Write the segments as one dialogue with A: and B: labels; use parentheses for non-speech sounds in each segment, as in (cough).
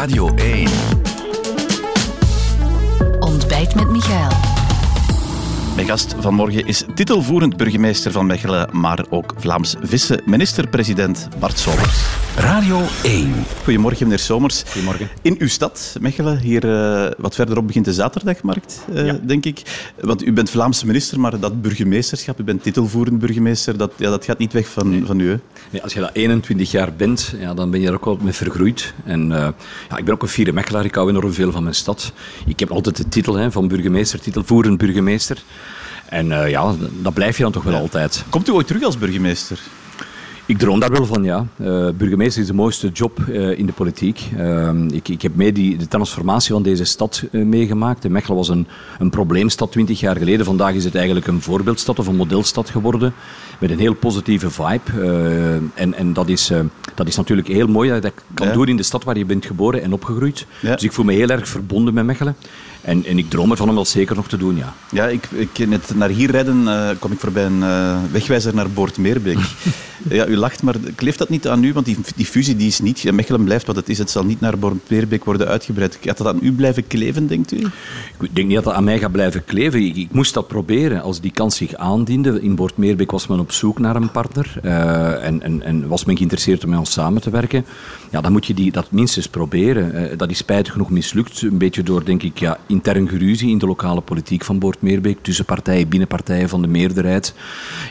A: Radio 1.
B: Ontbijt met Michael.
C: Mijn gast vanmorgen is titelvoerend burgemeester van Mechelen, maar ook Vlaams vice-minister-president Bart Somers.
A: Radio 1.
C: Goedemorgen, meneer Somers.
D: Goedemorgen.
C: In uw stad, Mechelen, hier uh, wat verderop begint de zaterdagmarkt, uh, ja. denk ik. Want u bent Vlaamse minister, maar dat burgemeesterschap, u bent titelvoerend burgemeester, dat, ja, dat gaat niet weg van,
D: nee.
C: van u. Hè?
D: Nee, als je dat 21 jaar bent, ja, dan ben je er ook wel mee vergroeid. En uh, ja, ik ben ook een vierde Mechelaar, ik hou enorm veel van mijn stad. Ik heb altijd de titel hè, van burgemeester, titelvoerend burgemeester. En ja, dat blijf je dan toch wel
C: ja.
D: altijd.
C: Komt u ooit terug als burgemeester?
D: Ik droom daar wel van, ja. Uh, burgemeester is de mooiste job uh, in de politiek. Uh, ik, ik, heb mee die, de transformatie van deze stad meegemaakt. En Mechelen was een, een probleemstad 20 jaar geleden. Vandaag is het eigenlijk een voorbeeldstad of een modelstad geworden. Met een heel positieve vibe. en en dat, is, dat is natuurlijk heel mooi dat je dat kan ja. doen in de stad waar je bent geboren en opgegroeid. Ja. Dus ik voel me heel erg verbonden met Mechelen. En, en ik droom ervan om dat zeker nog te doen, ja.
C: Ja, ik, ik net naar hier rijden uh, kom ik voorbij een uh, wegwijzer naar Boortmeerbeek. (laughs) ja, u lacht, maar kleeft dat niet aan u? Want die, die fusie die is niet... Mechelen blijft wat het is. Het zal niet naar Boortmeerbeek worden uitgebreid. Gaat dat aan u blijven kleven, denkt u?
D: Ik denk niet dat dat aan mij gaat blijven kleven. Ik, ik moest dat proberen. Als die kans zich aandiende... In Boortmeerbeek was men op zoek naar een partner. Uh, en, en, en was men geïnteresseerd om met ons samen te werken. Ja, dan moet je die, dat minstens proberen. dat is spijtig genoeg mislukt. Een beetje door, denk ik... Ja, intern geruzie in de lokale politiek van Boortmeerbeek tussen partijen, binnen partijen van de meerderheid.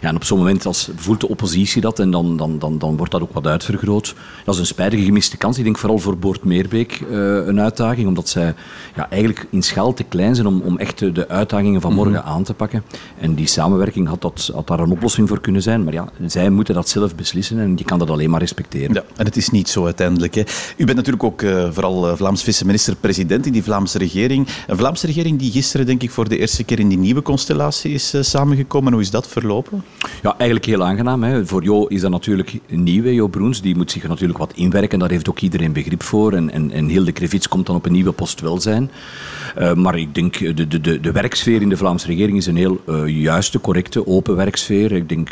D: Ja, en op zo'n moment als, voelt de oppositie dat en dan, dan, dan, dan wordt dat ook wat uitvergroot. Dat is een spijtige gemiste kans. Ik denk vooral voor Boortmeerbeek uh, een uitdaging, omdat zij ja, eigenlijk in schaal te klein zijn om, om echt de uitdagingen van morgen mm -hmm. aan te pakken. En die samenwerking had, dat, had daar een oplossing voor kunnen zijn. Maar ja, zij moeten dat zelf beslissen en je kan dat alleen maar respecteren.
C: Ja, en het is niet zo uiteindelijk. Hè. U bent natuurlijk ook uh, vooral Vlaams vice-minister-president in die Vlaamse regering. Een Vlaamse regering die gisteren, denk ik, voor de eerste keer in die nieuwe constellatie is uh, samengekomen. Hoe is dat verlopen?
D: Ja, eigenlijk heel aangenaam. Hè. Voor Jo is dat natuurlijk nieuw. Jo Broens die moet zich natuurlijk wat inwerken. Daar heeft ook iedereen begrip voor. En, en, en Hilde Krevits komt dan op een nieuwe post welzijn. Uh, maar ik denk, de, de, de, de werksfeer in de Vlaamse regering is een heel uh, juiste, correcte, open werksfeer. Ik denk,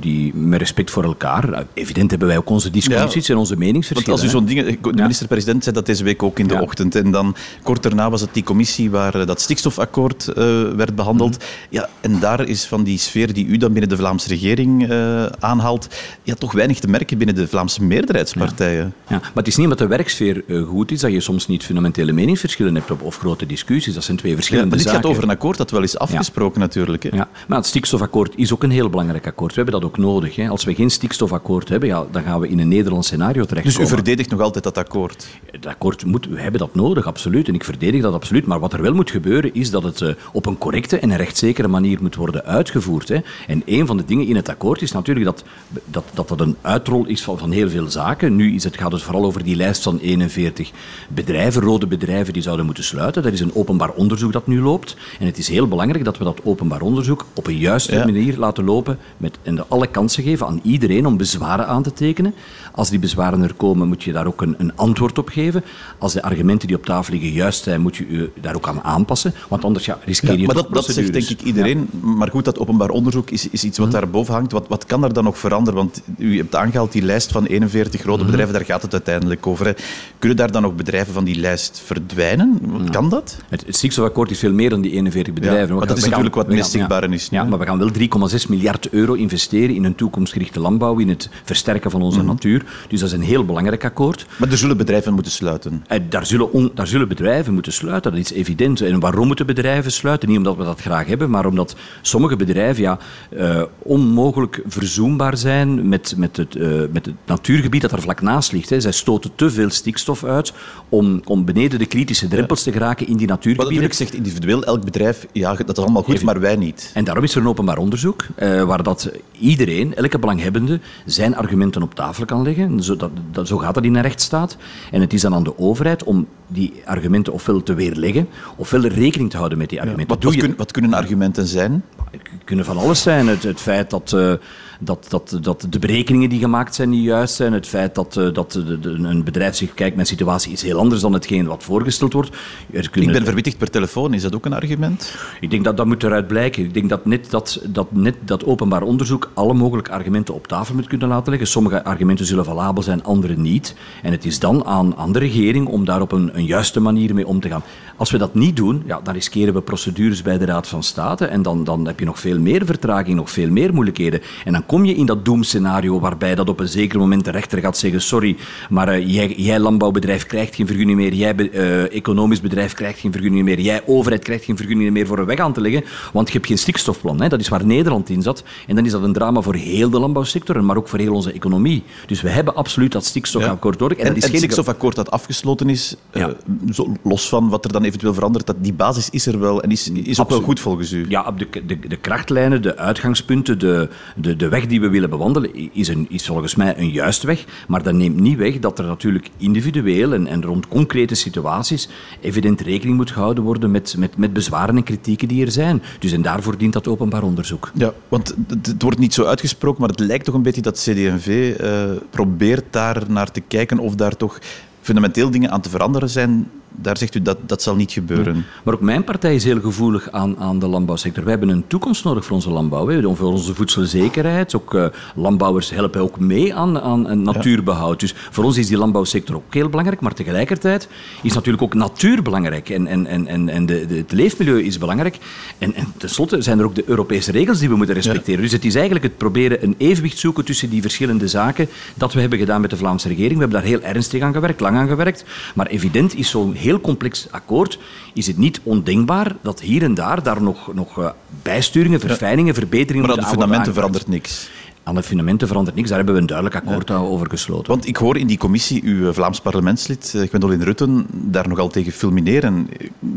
D: die met respect voor elkaar. evident hebben wij ook onze discussies ja, en onze meningsverschillen.
C: Want als u zo'n dingen... De minister-president zei dat deze week ook in de ja. ochtend. En dan kort daarna was het die commissie waar dat stikstofakkoord uh, werd behandeld. Mm. Ja, en daar is van die sfeer die u dan binnen de Vlaamse regering uh, aanhaalt, ja, toch weinig te merken binnen de Vlaamse meerderheidspartijen.
D: Ja. ja. maar het is niet omdat de werksfeer goed is dat je soms niet fundamentele meningsverschillen hebt of, of grote discussies. Dat zijn twee verschillende
C: ja, maar dit
D: zaken.
C: gaat over een akkoord dat wel is afgesproken natuurlijk. Hè?
D: Ja, maar het stikstofakkoord is ook een heel belangrijk akkoord. We hebben dat ook nodig. Hè. Als we geen stikstofakkoord hebben, ja, dan gaan we in een Nederlands scenario terechtkomen.
C: Dus u verdedigt nog altijd dat akkoord?
D: Het akkoord moet, we hebben dat nodig, absoluut. En ik verdedig dat absoluut. Maar wat er wel moet gebeuren is dat het uh, op een correcte en een rechtszekere manier moet worden uitgevoerd. Hè. En een van de dingen in het akkoord is natuurlijk dat dat, dat, dat een uitrol is van, van heel veel zaken. Nu is het, gaat het vooral over die lijst van 41 bedrijven, rode bedrijven die zouden moeten sluiten. Dat is een openbaar onderzoek dat nu loopt. En het is heel belangrijk dat we dat openbaar onderzoek op een juiste ja. manier laten lopen met, en alle kansen geven aan iedereen om bezwaren aan te tekenen. Als die bezwaren er komen, moet je daar ook een, een antwoord op geven. Als de argumenten die op tafel liggen juist zijn, moet je je daar ook aan aanpassen. Want anders ja, riskeer je
C: ja, Maar dat, dat zegt denk ik iedereen. Ja. Maar goed, dat openbaar onderzoek is, is iets wat mm. daarboven hangt. Wat, wat kan daar dan nog veranderen? Want u hebt aangehaald die lijst van 41 grote mm. bedrijven, daar gaat het uiteindelijk over. Hè. Kunnen daar dan nog bedrijven van die lijst verdwijnen? Mm. Kan dat?
D: Het, het stikstofakkoord is veel meer dan die 41 bedrijven.
C: maar dat is natuurlijk wat meest zichtbaar is.
D: Ja, maar we gaan wel 3,6 miljard euro investeren in een toekomstgerichte landbouw, in het versterken van onze natuur. Dus dat is een heel belangrijk akkoord.
C: Maar er zullen bedrijven moeten sluiten?
D: En daar, zullen on, daar zullen bedrijven moeten sluiten, dat is evident. En waarom moeten bedrijven sluiten? Niet omdat we dat graag hebben, maar omdat sommige bedrijven ja, uh, onmogelijk verzoenbaar zijn met, met, het, uh, met het natuurgebied dat er vlak naast ligt. Hè. Zij stoten te veel stikstof uit om, om beneden de kritische drempels te geraken in die natuurgebieden.
C: Maar natuurlijk zegt individueel elk bedrijf, ja, dat is allemaal goed, Even. maar wij niet.
D: En daarom is er een openbaar onderzoek uh, waar dat iedereen, elke belanghebbende, zijn argumenten op tafel kan leggen. Zo, dat, dat, zo gaat dat in een rechtsstaat. En het is dan aan de overheid om die argumenten ofwel te weerleggen, ofwel rekening te houden met die argumenten.
C: Ja, wat, wat, kun, wat, kunnen argumenten zijn?
D: Het kunnen van alles zijn. Het, het feit dat, uh, dat, dat, dat de berekeningen die gemaakt zijn niet juist zijn. Het feit dat, uh, dat de, de, een bedrijf zich kijkt, mijn situatie is heel anders dan hetgeen wat voorgesteld wordt.
C: Er kunnen, Ik ben verwittigd per telefoon, is dat ook een argument?
D: Ik denk dat dat moet eruit blijken. Ik denk dat net dat, dat, net dat openbaar onderzoek alle mogelijke argumenten op tafel moet kunnen laten leggen. Sommige argumenten zullen valabel zijn, andere niet. En het is dan aan, aan de regering om daar op een, een juiste manier mee om te gaan. Als we dat niet doen, ja, dan riskeren we procedures bij de Raad van State en dan, dan heb je nog veel meer vertraging, nog veel meer moeilijkheden. En dan kom je in dat doemscenario waarbij dat op een zeker moment de rechter gaat zeggen sorry, maar uh, jij, jij, landbouwbedrijf krijgt geen vergunning meer, jij uh, economisch bedrijf krijgt geen vergunning meer, jij overheid krijgt geen vergunning meer voor een weg aan te leggen, want je hebt geen stikstofplan. Hè? Dat is waar Nederland in zat. En dan is dat een drama voor heel de landbouwsector, maar ook voor heel onze economie. Dus we hebben absoluut dat stikstofakkoord nodig.
C: En, en, dat is en het stikstofakkoord dat afgesloten is, ja. zo, los van wat er dan eventueel verandert, dat die basis is er wel en is, is ook wel goed volgens u.
D: Ja, de, de, de krachtlijnen, de uitgangspunten, de, de, de weg die we willen bewandelen, is, een, is volgens mij een juiste weg. Maar dat neemt niet weg dat er natuurlijk individueel en, rond concrete situaties evident rekening moet gehouden worden met, met, met bezwaren en kritieken die er zijn. Dus en daarvoor dient dat openbaar onderzoek.
C: Ja, want het wordt niet zo uitgesproken, maar het lijkt toch een beetje dat CD&V uh, probeert daar naar te kijken of daar toch fundamenteel dingen aan te veranderen zijn daar zegt u dat dat zal niet gebeuren.
D: Maar ook mijn partij is heel gevoelig aan, aan de landbouwsector. Wij hebben een toekomst nodig voor onze landbouw, hè. voor onze voedselzekerheid. Ook, uh, landbouwers helpen ook mee aan, aan natuurbehoud. Dus voor ons is die landbouwsector ook heel belangrijk. Maar tegelijkertijd is natuurlijk ook natuur belangrijk. En, en, en, en de, de, het leefmilieu is belangrijk. En, en tenslotte zijn er ook de Europese regels die we moeten respecteren. Dus het is eigenlijk het proberen een evenwicht zoeken tussen die verschillende zaken dat we hebben gedaan met de Vlaamse regering. We hebben daar heel ernstig aan gewerkt, lang aan gewerkt. Maar evident is zo'n heel complex akkoord. Is het niet ondenkbaar dat hier en daar, daar nog, nog uh, bijsturingen, verfijningen, verbeteringen
C: Maar aan de fundamenten verandert niks
D: aan de fundamenten verandert niks. Daar hebben we een duidelijk akkoord over gesloten.
C: Want ik hoor in die commissie uw Vlaams parlementslid, eh, Gwendolyn Rutten, daar nogal tegen fulmineren.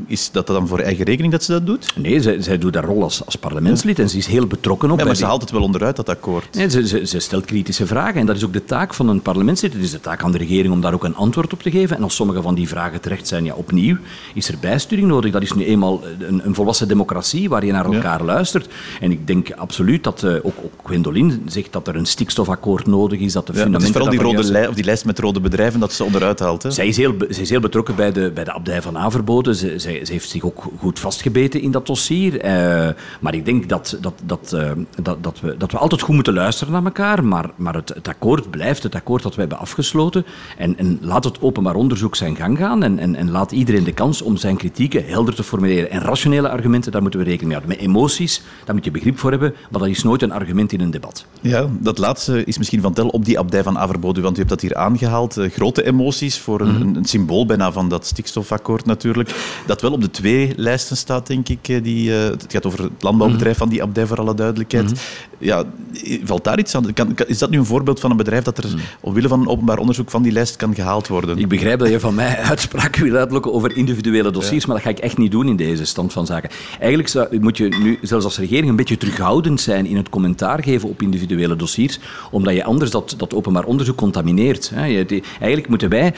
C: Is dat dan voor eigen rekening dat ze dat doet?
D: Nee, zij, zij doet haar rol als, als parlementslid en ze is heel betrokken op.
C: Ja, maar ze haalt het wel onderuit, dat akkoord.
D: Nee, ze, ze, ze, stelt kritische vragen en dat is ook de taak van een parlementslid. Het is de taak aan de regering om daar ook een antwoord op te geven. En als sommige van die vragen terecht zijn, ja, opnieuw is er bijsturing nodig. Dat is nu eenmaal een, een volwassen democratie waar je naar elkaar ja. luistert. En ik denk absoluut dat uh, ook, ook Gwendolyn zegt dat er een stikstofakkoord nodig is, dat de
C: ja,
D: fundamenten...
C: Het is vooral die, rode lij, of die lijst met rode bedrijven dat ze onderuit haalt. Hè?
D: Zij, is heel, zij is heel betrokken bij de, bij de abdij van Averboden. Ze, zij, ze heeft zich ook goed vastgebeten in dat dossier. Uh, maar ik denk dat, dat, dat, uh, dat, dat, we, dat we altijd goed moeten luisteren naar elkaar. Maar, maar het, het akkoord blijft het akkoord dat we hebben afgesloten. En, en laat het openbaar onderzoek zijn gang gaan. En, en, en laat iedereen de kans om zijn kritieken helder te formuleren. En rationele argumenten, daar moeten we rekening mee houden. Met emoties, daar moet je begrip voor hebben. Maar dat is nooit een argument in een debat.
C: Ja, dat laatste is misschien van tel op die abdij van Averboden, want u hebt dat hier aangehaald. Uh, grote emoties voor een, mm -hmm. een, symbool bijna van dat stikstofakkoord natuurlijk. Dat wel op de twee lijsten staat, denk ik. Die, uh, het gaat over het landbouwbedrijf mm -hmm. van die abdij, voor alle duidelijkheid. Mm -hmm. Ja, valt daar iets aan? Kan, is dat nu een voorbeeld van een bedrijf dat er omwille van een openbaar onderzoek van die lijst kan gehaald worden?
D: Ik begrijp dat je van mij (laughs) uitspraken wil uitlokken over individuele dossiers, ja. maar dat ga ik echt niet doen in deze stand van zaken. Eigenlijk zou, moet je nu, zelfs als regering, een beetje terughoudend zijn in het commentaar geven op individuele dossiers, omdat je anders dat, dat openbaar onderzoek contamineert. Eigenlijk moeten wij,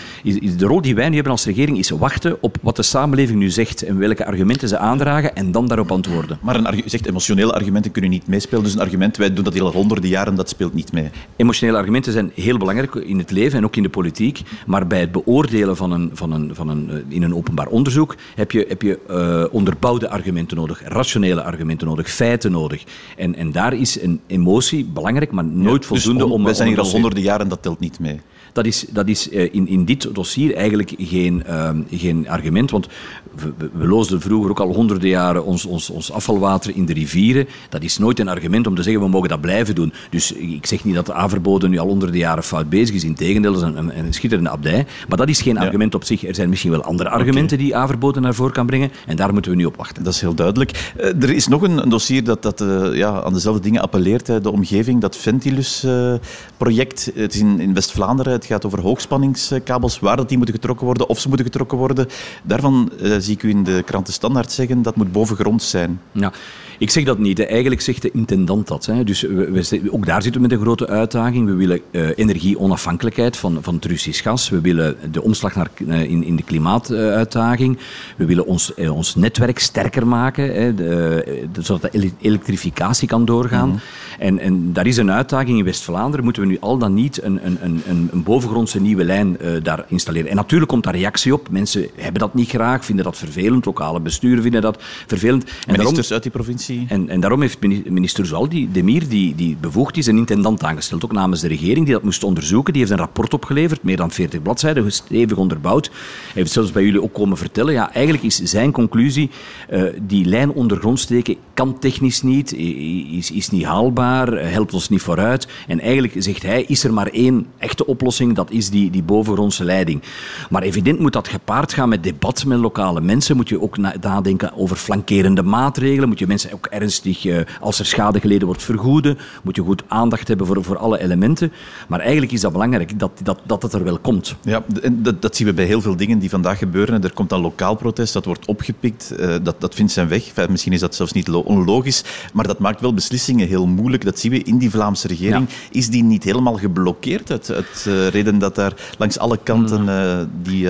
D: de rol die wij nu hebben als regering, is wachten op wat de samenleving nu zegt en welke argumenten ze aandragen en dan daarop antwoorden.
C: Maar een u zegt emotionele argumenten kunnen niet meespelen, dus een argument, wij doen dat al honderden jaren, dat speelt niet mee.
D: Emotionele argumenten zijn heel belangrijk in het leven en ook in de politiek, maar bij het beoordelen van een, van een, van een, in een openbaar onderzoek heb je, heb je uh, onderbouwde argumenten nodig, rationele argumenten nodig, feiten nodig. En, en daar is een emotie belangrijk, maar nooit ja, voldoende
C: dus om,
D: om...
C: Wij zijn hier al honderden jaren, dat telt niet mee.
D: Dat is, dat is in, in dit dossier eigenlijk geen, uh, geen argument, want we, we loosden vroeger ook al honderden jaren ons, ons, ons afvalwater in de rivieren. Dat is nooit een argument om te zeggen, we mogen dat blijven doen. Dus ik zeg niet dat de Averboden nu al honderden jaren fout bezig is. Integendeel, dat is een, een, een schitterende abdij. Maar dat is geen ja. argument op zich. Er zijn misschien wel andere argumenten okay. die Averboden naar voren kan brengen. En daar moeten we nu op wachten.
C: Dat is heel duidelijk. Uh, er is nog een, een dossier dat, dat uh, ja, aan dezelfde dingen appelleert. Hè. De omgeving, dat Ventilus-project. het is in, in West-Vlaanderen Het gaat over hoogspanningskabels, waar dat die moeten getrokken worden, of ze moeten getrokken worden. Daarvan uh, zie ik u in de kranten Standaard zeggen dat moet bovengrond zijn.
D: Ja. Ik zeg dat niet. Eigenlijk zegt de intendant dat. Hè. Dus we, ook daar zitten we met een grote uitdaging. We willen uh, energieonafhankelijkheid van, van het Russisch gas. We willen de omslag naar, uh, in, in de klimaatuitdaging. We willen ons, ons netwerk sterker maken, hè, de, zodat de elektrificatie kan doorgaan. Mm -hmm. en, en daar is een uitdaging in West-Vlaanderen. Moeten we nu al dan niet een, een, een, een bovengrondse nieuwe lijn daar installeren? En natuurlijk komt daar reactie op. Mensen hebben dat niet graag, vinden dat vervelend. Lokale besturen vinden dat vervelend. En
C: Ministers daarom, uit die provincie
D: en, en daarom heeft minister Zaldi, Demir, die, die bevoegd is, een intendant aangesteld, ook namens de regering, die dat moest onderzoeken. Die heeft een rapport opgeleverd, meer dan 40 bladzijden, stevig onderbouwd. Hij heeft zelfs bij jullie ook komen vertellen. Ja, eigenlijk is zijn conclusie, uh, die lijn ondergrond steken kan technisch niet, is, is niet haalbaar, helpt ons niet vooruit. En eigenlijk, zegt hij, is er maar één echte oplossing, dat is die, die bovengrondse leiding. Maar evident moet dat gepaard gaan met debat met lokale mensen. Moet je ook nadenken over flankerende maatregelen. Moet je mensen ook ernstig, uh, als er schade geleden wordt, vergoeden. Moet je goed aandacht hebben voor, voor alle elementen. Maar eigenlijk is dat belangrijk, dat, dat, dat het er wel komt.
C: Ja, en dat, dat zien we bij heel veel dingen die vandaag gebeuren. Er komt een lokaal protest, dat wordt opgepikt, uh, dat, dat vindt zijn weg. Enfin, misschien is dat zelfs niet onlogisch, maar dat maakt wel beslissingen heel moeilijk. Dat zien we in die Vlaamse regering. Ja. Is die niet helemaal geblokkeerd? Het, het reden dat daar langs alle kanten mm. die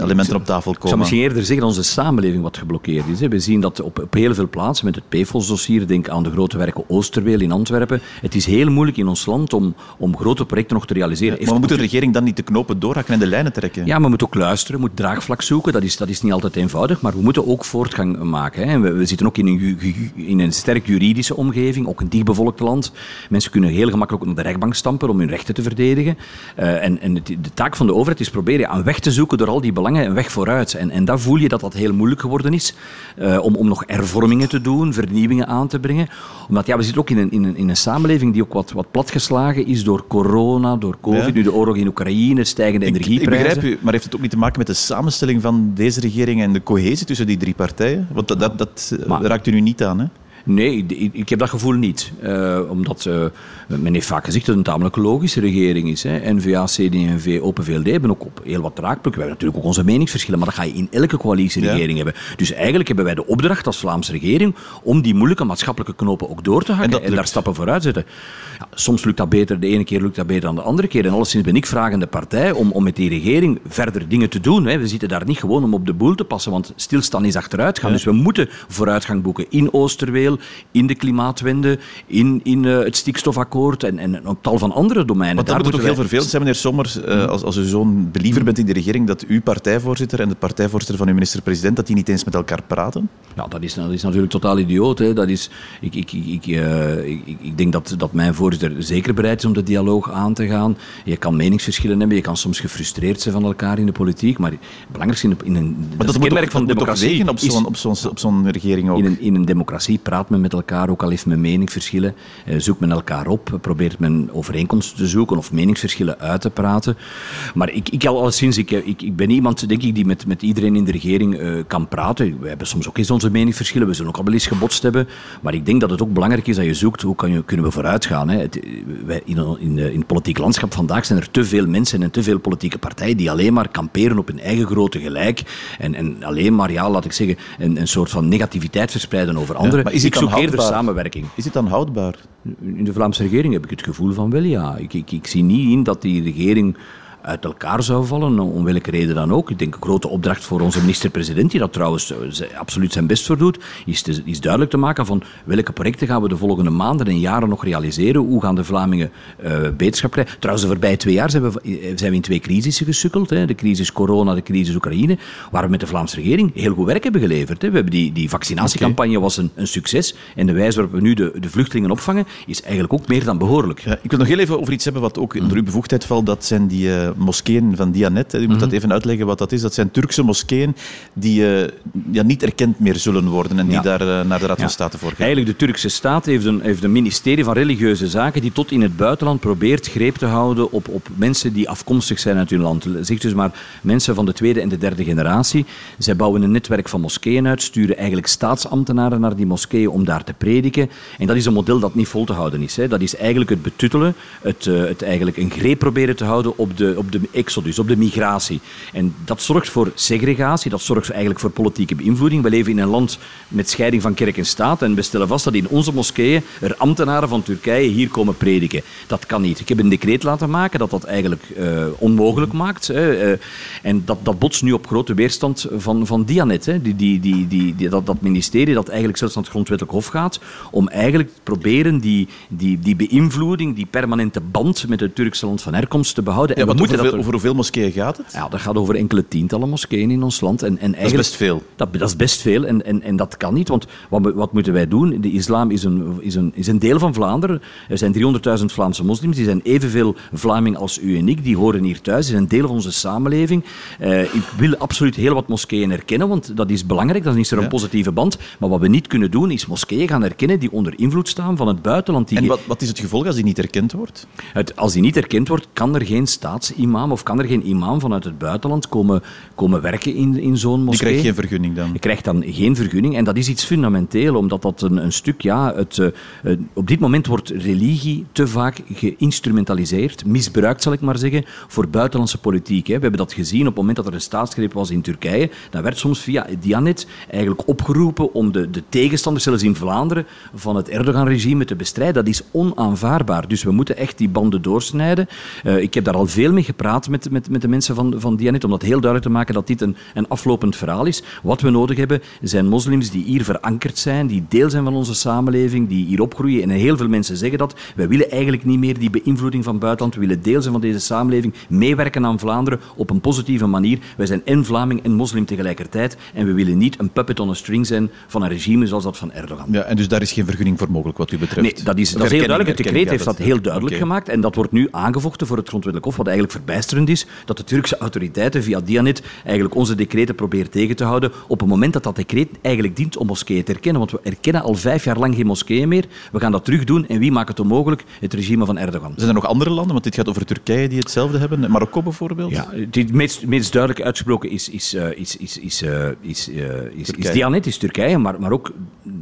C: elementen op tafel komen. Ik
D: zou misschien eerder zeggen dat onze samenleving wat geblokkeerd is. Hè. We zien dat op, op heel veel plaatsen met het PFOS-dossier, denk aan de grote werken Oosterweel in Antwerpen. Het is heel moeilijk in ons land om, om grote projecten nog te realiseren.
C: Ja, maar moet de regering dan niet de knopen doorhakken en de lijnen trekken?
D: Ja, maar we moeten ook luisteren, we moeten draagvlak zoeken. Dat is, dat is niet altijd eenvoudig, maar we moeten ook voortgang maken. Hè. We, we, zitten ook in een, in een sterk juridische omgeving, ook een dichtbevolkt land. Mensen kunnen heel gemakkelijk naar de rechtbank stampen om hun rechten te verdedigen. Uh, en en het, de taak van de overheid is proberen een weg te zoeken door al die belangen, een weg vooruit. En, en daar voel je dat dat heel moeilijk geworden is, uh, om, om nog hervormingen te doen, vernieuwingen aan te brengen. Omdat ja, we zitten ook in een, in een, in een samenleving die ook wat, wat platgeslagen is door corona, door covid, ja. nu de oorlog in Oekraïne, stijgende
C: ik,
D: energieprijzen.
C: Ik begrijp u, maar heeft het ook niet te maken met de samenstelling van deze regering en de cohesie tussen die drie partijen? Want dat, dat, dat maar, raakt u nu niet aan, hè?
D: Nee, ik, heb dat gevoel niet. Uh, omdat uh, men heeft vaak gezegd dat het een tamelijk logische regering is. Hè. N-VA, CD&V, Open VLD hebben ook op heel wat raakpunten. We hebben natuurlijk ook onze meningsverschillen, maar dat ga je in elke coalitieregering ja. hebben. Dus eigenlijk hebben wij de opdracht als Vlaamse regering om die moeilijke maatschappelijke knopen ook door te hakken en, en daar stappen vooruit te zetten. Ja, soms lukt dat beter, de ene keer lukt dat beter dan de andere keer. En alleszins ben ik vragende partij om, om met die regering verder dingen te doen. Hè. We zitten daar niet gewoon om op de boel te passen, want stilstaan is achteruitgaan. Ja. Dus we moeten vooruitgang boeken in Oosterweel, in de klimaatwende, in, in uh, het stikstofakkoord en, en op tal van andere domeinen.
C: Want dat moet toch wij... heel vervelend zijn, meneer Sommers, uh, als, als u zo'n believer bent in de regering, dat uw partijvoorzitter en de partijvoorzitter van uw minister-president, dat die niet eens met elkaar praten?
D: Ja, dat is, dat is natuurlijk totaal idioot. Hè. Dat is, ik, ik, ik, uh, ik, ik denk dat, dat mijn voorzitter zeker bereid is om de dialoog aan te gaan. Je kan meningsverschillen hebben, je kan soms gefrustreerd zijn van elkaar in de politiek, maar het belangrijkste in, in een...
C: Maar dat, dat kenmerk van democratie. op zo'n op zo'n op zo'n regering ook.
D: In een, in een democratie praat men met elkaar, ook al heeft men meningsverschillen, eh, zoekt men elkaar op, probeert men overeenkomsten te zoeken of meningsverschillen uit te praten. Maar ik, ik alleszins, ik, ik, ik ben iemand, denk ik, die met, met iedereen in de regering uh, kan praten. We hebben soms ook eens onze meningsverschillen, we zullen ook al wel eens gebotst hebben. Maar ik denk dat het ook belangrijk is dat je zoekt, hoe kan je, kunnen we vooruit gaan. Hè? Het, wij, in, in, in het politiek landschap vandaag zijn er te veel mensen en te veel politieke partijen die alleen maar kamperen op hun eigen grote gelijk. En, en alleen maar, ja, laat ik zeggen, een, een soort van negativiteit verspreiden over anderen. Ja,
C: maar is het
D: ik zoek
C: eerder
D: samenwerking.
C: Is het dan houdbaar?
D: In de Vlaamse regering heb ik het gevoel van wel, ja. Ik, ik, ik zie niet in dat die regering uit elkaar zou vallen, om welke reden dan ook. Ik denk een grote opdracht voor onze minister-president, die dat trouwens absoluut zijn best voor doet, is, te, is duidelijk te maken van welke projecten gaan we de volgende maanden en jaren nog realiseren, hoe gaan de Vlamingen uh, beterschap krijgen. Trouwens, de voorbije twee jaar zijn we, zijn we in twee crisissen gesukkeld, hè. de crisis corona, de crisis Oekraïne, waar we met de Vlaamse regering heel goed werk hebben geleverd. Hè. We hebben die, die vaccinatiecampagne okay. was een, een, succes en de wijze waarop we nu de, de vluchtelingen opvangen, is eigenlijk ook meer dan behoorlijk.
C: Ja, ik wil nog heel even over iets hebben wat ook onder uw bevoegdheid valt, dat zijn die uh, moskeeën van Dianet. U moet mm -hmm. dat even uitleggen wat dat is. Dat zijn Turkse moskeeën die uh, ja, niet erkend meer zullen worden en die ja. daar uh, naar de Raad van State voor gaan.
D: Eigenlijk, de Turkse staat heeft een, heeft een ministerie van religieuze zaken die tot in het buitenland probeert greep te houden op, op mensen die afkomstig zijn uit hun land. Zeg dus maar mensen van de tweede en de derde generatie. Zij bouwen een netwerk van moskeeën uit, sturen eigenlijk staatsambtenaren naar die moskeeën om daar te prediken. En dat is een model dat niet vol te houden is. Hè. Dat is eigenlijk het betuttelen, het, uh, het eigenlijk een greep proberen te houden op de, op op de exodus, op de migratie. En dat zorgt voor segregatie, dat zorgt eigenlijk voor politieke beïnvloeding. We leven in een land met scheiding van kerk en staat en we stellen vast dat in onze moskeeën er ambtenaren van Turkije hier komen prediken. Dat kan niet. Ik heb een decreet laten maken dat dat eigenlijk uh, onmogelijk maakt. Hè. Uh, en dat, dat botst nu op grote weerstand van, van Dianet. Hè. Die, die, die, die, dat, dat ministerie dat eigenlijk zelfs naar het grondwettelijk hof gaat om eigenlijk te proberen die, die, die beïnvloeding, die permanente band met het Turkse land van herkomst te behouden.
C: Ja, en we over, hoeveel, over hoeveel moskeeën gaat het?
D: Ja, dat gaat over enkele tientallen moskeeën in ons land. En, en
C: dat is best veel.
D: Dat, dat is best veel en, en, en dat kan niet, want wat, wat moeten wij doen? De islam is een, is, een, is een deel van Vlaanderen. Er zijn 300.000 Vlaamse moslims, die zijn evenveel Vlaming als u en ik, die horen hier thuis, die zijn deel van onze samenleving. Uh, ik wil absoluut heel wat moskeeën erkennen, want dat is belangrijk, dan is er een positieve band. Maar wat we niet kunnen doen, is moskeeën gaan erkennen die onder invloed staan van het buitenland. Die
C: en wat, wat is het gevolg als die niet erkend wordt?
D: Het, als die niet erkend wordt, kan er geen staatsimam of kan er geen imam vanuit het buitenland komen, komen werken in, in zo'n moskee.
C: Die krijgt geen vergunning dan?
D: Je krijgt dan geen vergunning en dat is iets fundamenteel, omdat dat een, een stuk, ja, het, uh, op dit moment wordt religie te vaak geïnstrumentaliseerd, misbruikt zal ik maar zeggen, voor buitenlandse politiek. Hè. We hebben dat gezien op het moment dat er een staatsgreep was in Turkije. Dan werd soms via Dianet eigenlijk opgeroepen om de, de tegenstanders, zelfs in Vlaanderen, van het Erdogan-regime te bestrijden. Dat is onaanvaardbaar. Dus we moeten echt die banden doorsnijden. Uh, ik heb daar al veel mee gepraat met, met, met de mensen van, van Dianet, om dat heel duidelijk te maken dat dit een, een aflopend verhaal is. Wat we nodig hebben, zijn moslims die hier verankerd zijn, die deel zijn van onze samenleving, die hier opgroeien. En heel veel mensen zeggen dat. Wij willen eigenlijk niet meer die beïnvloeding van buitenland. We willen deel zijn van deze samenleving, meewerken aan Vlaanderen op een positieve manier. Wij zijn en Vlaming en moslim tegelijkertijd. En we willen niet een puppet on a string zijn van een regime zoals dat van Erdogan.
C: Ja, en dus daar is geen vergunning voor mogelijk wat u betreft?
D: Nee, dat is, dat is heel duidelijk. Het decreet heeft dat heel duidelijk okay. gemaakt. En dat wordt nu aangevochten voor het grondwettelijk hof. Wat eigenlijk verbijsterend is, dat de Turkse autoriteiten via Dianet eigenlijk onze decreten proberen tegen te houden op het moment dat dat decreet eigenlijk dient om moskeeën te erkennen. Want we erkennen al vijf jaar lang geen moskeeën meer. We gaan dat terug doen. En wie maakt het onmogelijk? Het regime van Erdogan.
C: Zijn er nog andere landen? Want dit gaat over Turkije die hetzelfde hebben. Marokko bijvoorbeeld?
D: Ja, het meest, meest duidelijk uitgesproken is, is, uh, is, is, is, uh, is, uh, is, is Dianet, is Turkije. Maar, maar ook,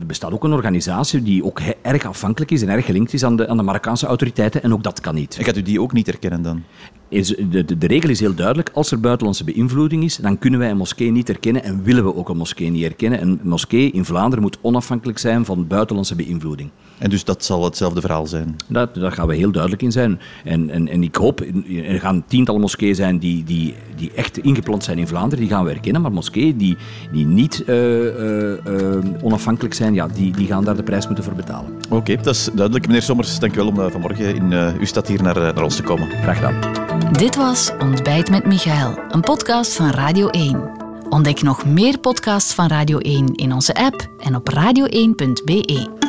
D: er bestaat ook een organisatie die ook erg afhankelijk is en erg gelinkt is aan de, aan de Marokkaanse autoriteiten. En ook dat kan niet.
C: En gaat u die ook niet erkennen dan?
D: Is, de, de, de, regel is heel duidelijk. Als er buitenlandse beïnvloeding is, dan kunnen wij een moskee niet erkennen en willen we ook een moskee niet erkennen. Een moskee in Vlaanderen moet onafhankelijk zijn van buitenlandse beïnvloeding.
C: En dus dat zal hetzelfde verhaal zijn?
D: Dat, daar gaan we heel duidelijk in zijn. En, en, en ik hoop, er gaan tientallen moskeeën zijn die, die, die echt ingeplant zijn in Vlaanderen, die gaan we erkennen. Maar moskeeën die, die niet uh, uh, uh, onafhankelijk zijn, ja, die, die gaan daar de prijs moeten voor betalen.
C: Oké, okay, dat is duidelijk. Meneer Sommers, dank u wel om vanmorgen in uw stad hier naar, naar ons te komen.
D: Graag gedaan.
B: Dit was Ontbijt met Michael, een podcast van Radio 1. Ontdek nog meer podcasts van Radio 1 in onze app en op radio1.be.